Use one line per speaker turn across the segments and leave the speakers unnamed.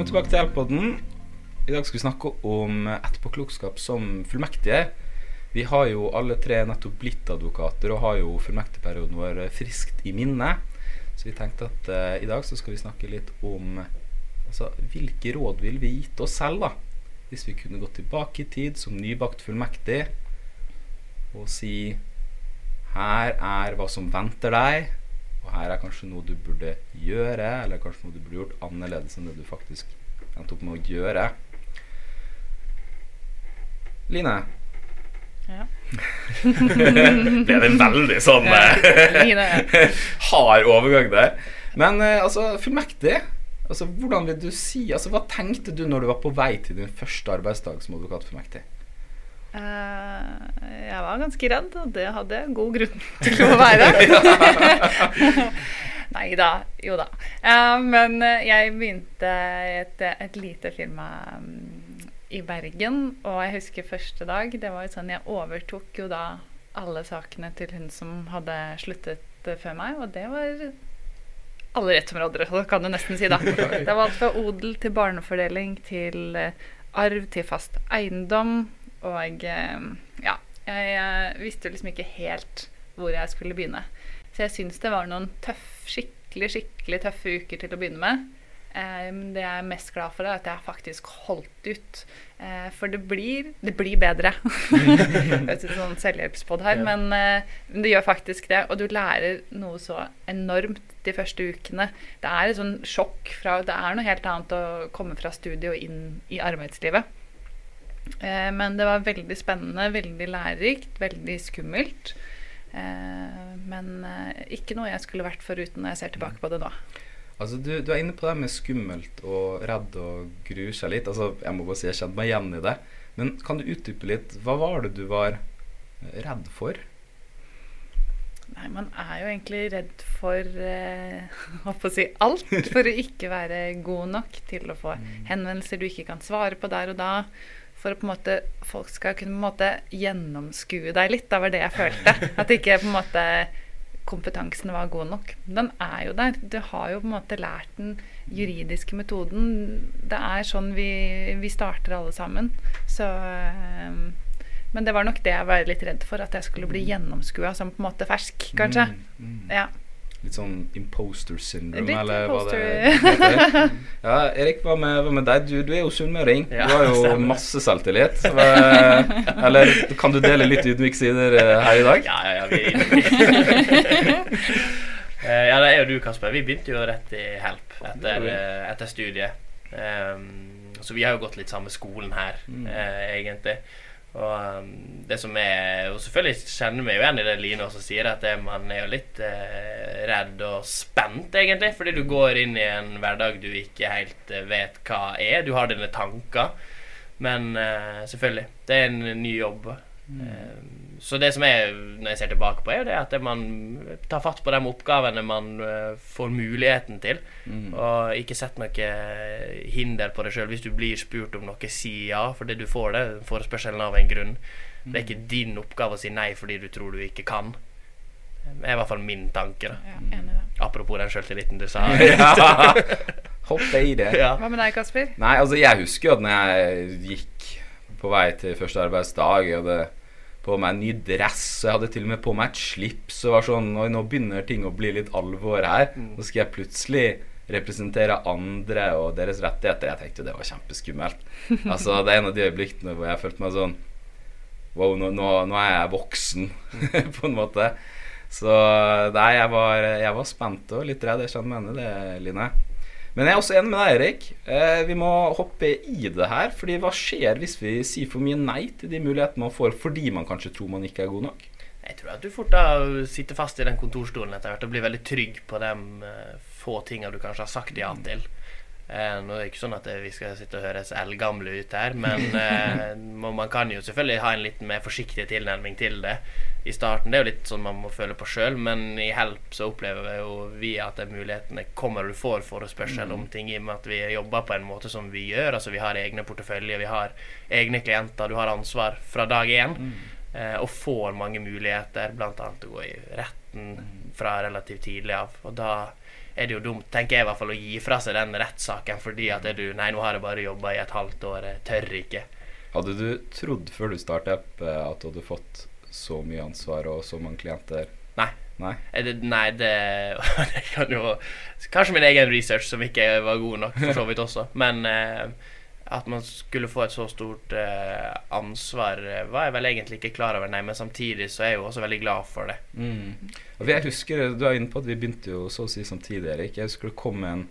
Velkommen tilbake til Elpodden. I dag skal vi snakke om etterpåklokskap som fullmektige. Vi har jo alle tre nettopp blitt advokater og har jo fullmektigperioden vår friskt i minne. Så vi tenkte at uh, i dag så skal vi snakke litt om altså, hvilke råd ville vi gitt oss selv da hvis vi kunne gått tilbake i tid som nybakt fullmektig og si her er hva som venter deg, og her er kanskje noe du burde gjøre, eller kanskje noe du burde gjort annerledes enn det du faktisk endte opp med å gjøre. Line?
Ja.
Ble det en veldig sånn
Line.
hard overgang der? Men eh, altså, fullmektig altså, Hvordan vil du si altså, Hva tenkte du når du var på vei til din første arbeidsdag som advokatfullmektig?
Eh, jeg var ganske redd, og det hadde jeg god grunn til å være. Nei da. Jo da. Eh, men eh, jeg begynte et, et lite firma mm, i Bergen, og jeg husker første dag. Det var jo sånn Jeg overtok jo da alle sakene til hun som hadde sluttet eh, før meg, og det var alle rettsområder, kan du nesten si, da. Det var alt fra odel til barnefordeling til eh, arv til fast eiendom. Og eh, jeg, jeg visste liksom ikke helt hvor jeg skulle begynne. Så jeg syns det var noen tøff, skikkelig, skikkelig tøffe uker til å begynne med. Eh, det jeg er mest glad for, er at jeg faktisk holdt ut. Uh, for det blir, det blir bedre. Høres ut som selvhjelpspod her,
Ja.
men uh, det gjør faktisk det. Og du lærer noe så enormt de første ukene. Det er et sånn sjokk fra Det er noe helt annet å komme fra studiet og inn i arbeidslivet. Eh, men det var veldig spennende, veldig lærerikt, veldig skummelt. Eh, men eh, ikke noe jeg skulle vært foruten når jeg ser tilbake på det nå.
Altså, du, du er inne på det med skummelt og redd og gruer seg litt. Altså, jeg må bare si jeg kjente meg igjen i det. Men kan du utdype litt? Hva var det du var redd for?
Nei, man er jo egentlig redd for eh, å si alt. For å ikke være god nok til å få henvendelser du ikke kan svare på der og da. For en måte, folk skal kunne måte gjennomskue deg litt. Det var det jeg følte. At ikke måte kompetansen var god nok. Den er jo der. Du har jo på en måte lært den juridiske metoden. Det er sånn vi, vi starter alle sammen. Så eh, Men det var nok det jeg var litt redd for. At jeg skulle bli gjennomskua som på en måte fersk, kanskje.
Mm, mm.
Ja.
Litt sånn imposter syndrome,
Litt
eller hva det
imposter.
heter. Ja, Erik, hva med, hva med deg? Du, du er jo sunnmøring.
Ja,
du har jo
stemmer.
masse selvtillit. Så, eh, eller kan du dele litt ydmyke sider eh, her i dag?
Ja, ja, ja, vi Eh, Ja, det er jo du, Kasper. Vi begynte jo rett i Help etter, etter studiet. Um, så vi har jo gått litt samme skolen her,
Mm.
egentlig. Og um, det som er Og selvfølgelig kjenner vi jo igjen i det Line også sier, at det, man er jo litt eh, redd og spent, egentlig. Fordi du går inn i en hverdag du ikke helt eh, vet hva er. Du har dine tanker. Men eh, selvfølgelig, det er en ny jobb. Eh, så det som er, når jeg ser tilbake på, er jo det at man tar fatt på de oppgavene man eh, får muligheten til.
Mm.
Og ikke setter noe hinder på deg sjøl. Hvis du blir spurt om noe, si ja. For det du får det, forespørselen av en grunn. Det er ikke din oppgave å si nei fordi du tror du ikke kan. Det er i hvert fall min tanke. da
Ja, det.
Apropos den sjøltilliten du sa.
Ja. Hopp i det.
ja.
Hva med deg, Kasper?
Nei, altså jeg husker jo at når jeg gikk på vei til første arbeidsdag Jeg hadde på meg en ny dress, og jeg hadde til og med på meg et slips. Og var sånn Oi, nå begynner ting å bli litt alvor her. Nå skal jeg plutselig representere andre og deres rettigheter. Jeg tenkte jo det var kjempeskummelt. Altså Det er en av de øyeblikkene hvor jeg følte meg sånn Wow, nå, nå, nå er jeg voksen, på en måte. Så nei, jeg var, jeg var spent og litt redd. Jeg skjønner mener det, Line. Men jeg er også enig med deg, Erik. Eh, vi må hoppe i det her. Fordi hva skjer hvis vi sier for mye nei til de mulighetene man får fordi man kanskje tror man ikke er god nok?
Jeg tror at du fort da sitter fast i den kontorstolen etter hvert og blir veldig trygg på de eh, få tinga du kanskje har sagt ja til. Eh, nå er det ikke sånn at vi skal sitte og høres eldgamle ut her, men eh, man kan jo selvfølgelig ha en litt mer forsiktig tilnærming til det i starten. Det er jo litt sånn man må føle på sjøl, men i Help så opplever jo vi at de mulighetene kommer og du får forespørsel om ting i og med at vi jobber på en måte som vi gjør. Altså vi har egne porteføljer, vi har egne klienter, du har ansvar fra dag én. Eh, og får mange muligheter, bl.a. å gå i retten fra relativt tidlig av. Og da er det jo dumt, tenker jeg i hvert fall, å gi fra seg den rettssaken fordi at er du Nei, nå har jeg bare jobba i et halvt år, jeg tør ikke.
Hadde du trodd før du starta opp eh, at du hadde fått så mye ansvar og så mange klienter?
Nei.
Nei?
Det, nei, det, det kan jo Kanskje min egen research som ikke var god nok, for så vidt også. Men eh, at man skulle få et så stort eh, ansvar, eh, var jeg vel egentlig ikke klar over, nei. Men samtidig så er jeg jo også veldig glad for det.
Mm. Og jeg husker, Du er inne på at vi begynte jo så å si samtidig, Erik. Jeg husker det kom en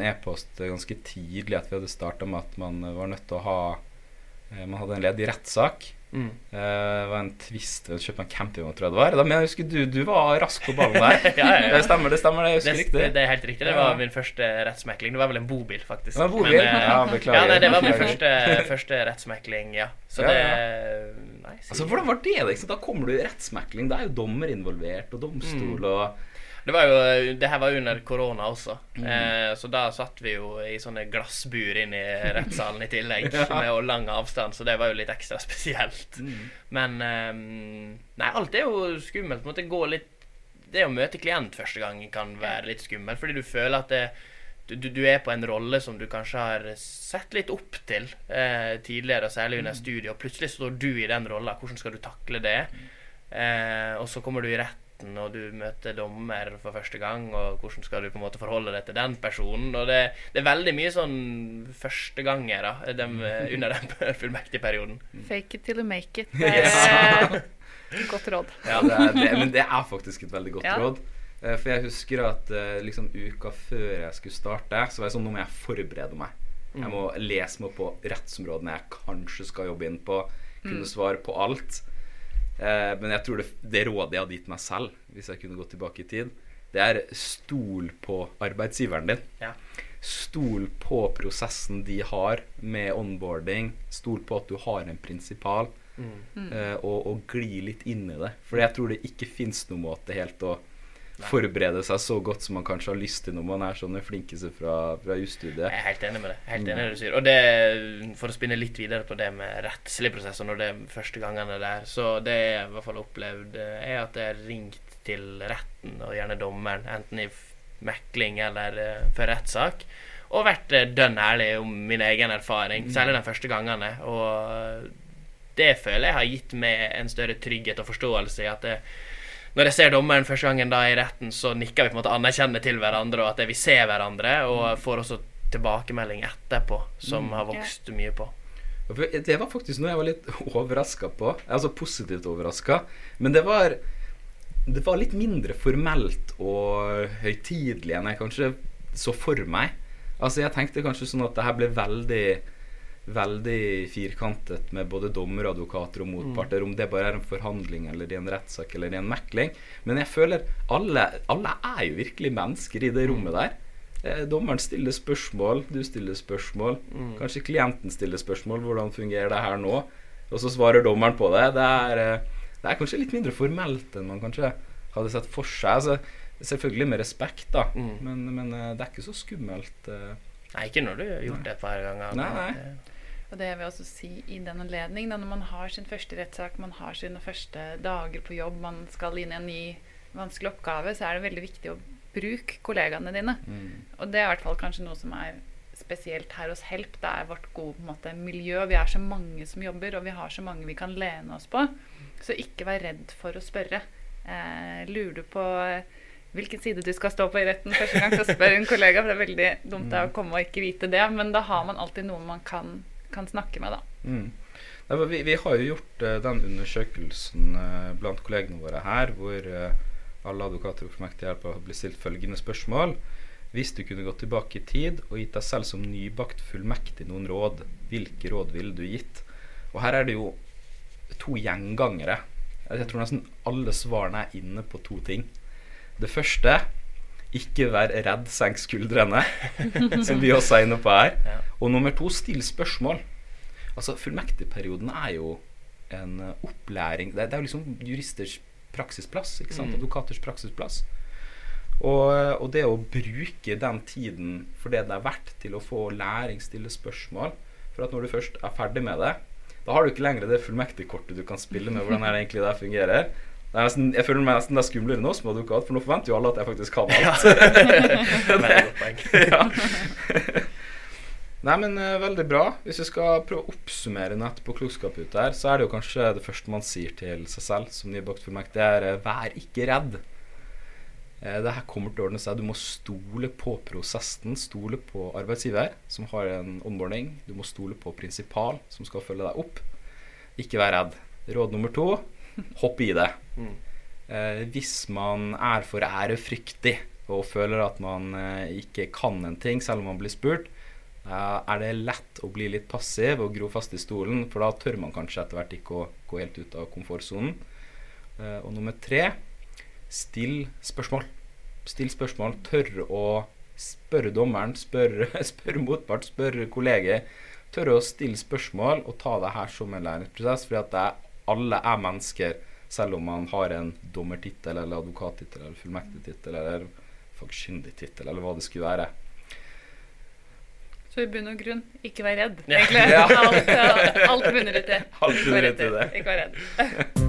e-post ganske tidlig at vi hadde starta med at man var nødt til å ha eh, Man hadde en ledig rettssak.
Mm.
Uh, det var en twist å kjøpe en campingvogn, tror jeg det var. Da, men jeg husker du, du var rask på ballen der.
Ja, ja, ja.
Det stemmer, det stemmer, det.
Det, det, det er helt riktig. Det
Ja.
var min første rettsmekling. Det var vel en bobil, faktisk.
Det var bobil?
Men, uh,
Ja, beklager.
Ja, nei, det var min første, første rettsmekling, ja. Så
Ja,
det
ja.
Nei,
Altså, Hvordan var det? Liksom? Da kommer du i rettsmekling. Da er jo dommer involvert, og domstol
Mm.
og
Det var jo Det her var jo under korona også.
Mm.
Eh, så da satt vi jo i sånne glassbur inn i rettssalen i tillegg,
Ja.
med lang avstand, så det var jo litt ekstra spesielt.
Mm.
Men eh, Nei, alt er jo skummelt. På en måte gå litt Det å møte klient første gang kan være litt skummelt, fordi du føler at det du, du- er på en rolle som du kanskje har sett litt opp til eh, tidligere, særlig under studiet, og plutselig står du i den rolla. Hvordan skal du takle det? Eh, og så kommer du i retten, og du møter dommer for første gang, og hvordan skal du på en måte forholde deg til den personen? Og det, det er veldig mye sånn førstegangere dem, eh, under den fullmektigperioden.
Fake it till you make it. Det er eh, godt råd.
Ja, det er, det, men det er faktisk et veldig godt
Ja.
råd. Eh, For jeg husker at eh, liksom uka før jeg skulle starte, så var jeg sånn Nå må jeg forberede meg. Jeg må lese meg opp på rettsområdene jeg kanskje skal jobbe inn på. Kunne svare på alt. Eh, men jeg tror det, det rådet jeg hadde gitt meg selv, hvis jeg kunne gått tilbake i tid, det er stol på arbeidsgiveren din.
Ja.
Stol på prosessen de har med onboarding. Stol på at du har en prinsipal.
Mm.
eh, og, og gli litt inn i det. For jeg tror det ikke fins noen måte helt å forberede seg så godt som man kanskje har lyst til når man er sånne flinkeste fra, fra jusstudiet.
Jeg er helt enig med det. Helt enig med det du sier. Og det, for å spinne litt videre på det med rettslige prosesser når det er første gangene der, så det jeg i hvert fall har opplevd, eh, er at jeg har ringt til retten, og gjerne dommeren, enten i mekling eller eh, for rettssak, og vært eh, dønn ærlig om min egen erfaring, særlig de første gangene. Og det føler jeg har gitt meg en større trygghet og forståelse i at det, når jeg ser dommeren første gangen da i retten, så nikker vi på en måte anerkjennende til hverandre, og at vi ser hverandre, og får også tilbakemelding etterpå, som har vokst mye på.
Det var faktisk noe jeg var litt overraska på. Altså positivt overraska. Men det var Det var litt mindre formelt og høytidelig enn jeg kanskje så for meg. Altså Jeg tenkte kanskje sånn at det her ble veldig Veldig firkantet med både dommer, advokater og motparter. Om det bare er en forhandling eller i en rettssak eller i en mekling. Men jeg føler alle, alle er jo virkelig mennesker i det rommet der. Eh, Dommeren stiller spørsmål, du stiller spørsmål. Kanskje klienten stiller spørsmål. Hvordan fungerer det her nå? Og så svarer dommeren på det. Det er, eh, det er kanskje litt mindre formelt enn man kanskje hadde sett for seg. Altså, selvfølgelig med respekt, da.
Mm.
Men, men eh, det er ikke så skummelt. eh.
Nei, ikke når du har gjort det et par ganger.
Nei, nei.
Og det jeg vil også si i den anledning, da når man har sin første rettssak, man har sine første dager på jobb, man skal inn i en ny vanskelig oppgave, så er det veldig viktig å bruke kollegaene dine. Og det er i hvert fall kanskje noe som er spesielt her hos Help. Det er vårt gode måte, miljø. Vi er så mange som jobber, og vi har så mange vi kan lene oss på. Så ikke vær redd for å spørre. Eh, lurer du på eh, hvilken side du skal stå på i retten første gang, så spør en kollega. For det er veldig dumt er å komme og ikke vite det. Men da har man alltid noe man kan, kan snakke med, da.
Mm. Nei, vi, vi har jo gjort uh, den undersøkelsen uh, blant kollegene våre her, hvor uh, alle advokater og formektige hjelp har blitt stilt følgende spørsmål. Hvis du kunne gått tilbake i tid og gitt deg selv som nybakt fullmektig noen råd, hvilke råd ville du gitt? Og her er det jo to gjengangere. Jeg tror nesten alle svarene er inne på to ting. Det første ikke vær redd, senk skuldrene, som vi også er inne på her.
Ja.
Og nummer to, still spørsmål. Altså, Fullmektigperioden er jo en eh, opplæring Det, det er jo liksom juristers praksisplass. ikke sant?
Mm.
Advokaters praksisplass. Og, og det å bruke den tiden for det det er verdt til å få læring, stille spørsmål For at når du først er ferdig med det, da har du ikke lenger det fullmektigkortet du kan spille med. Hvordan er det egentlig det fungerer? Det nesten, jeg føler meg nesten det er skumlere nå som advokat, for nå forventer jo alle at jeg faktisk kan alt. Ja. Nei, men uh, veldig bra. Hvis vi skal prøve å oppsummere nett på klokskap ute her, så er det jo kanskje det første man sier til seg selv som nybakt fullmektig, er eh, vær ikke redd. Eh, det her kommer til å ordne seg. Du må stole på prosessen. Stole på arbeidsgiver, som har en onboarding. Du må stole på prinsipal, som skal følge deg opp. Ikke vær redd. Råd nummer to hopp i det.
Mm.
Eh, hvis man er for ærefryktig og føler at man eh, ikke kan en ting selv om man blir spurt, eh, er det lett å bli litt passiv og gro fast i stolen, for da tør man kanskje etter hvert ikke å gå helt ut av komfortsonen. Eh, og nummer tre still spørsmål. Still spørsmål. Tør å spørre dommeren, spørre spør motpart, spørre kolleger. Tør å stille spørsmål og ta det her som en læringsprosess, fordi at det er, alle er mennesker, selv om man har en dommertittel eller advokattittel eller fullmektigtittel eller fagkyndigtittel eller hva det skulle være.
Så i bunn og grunn, ikke vær redd, egentlig.
Ja.
Alt, alt bunner ut i
Alt bunner ut i det.
Ikke vær redd.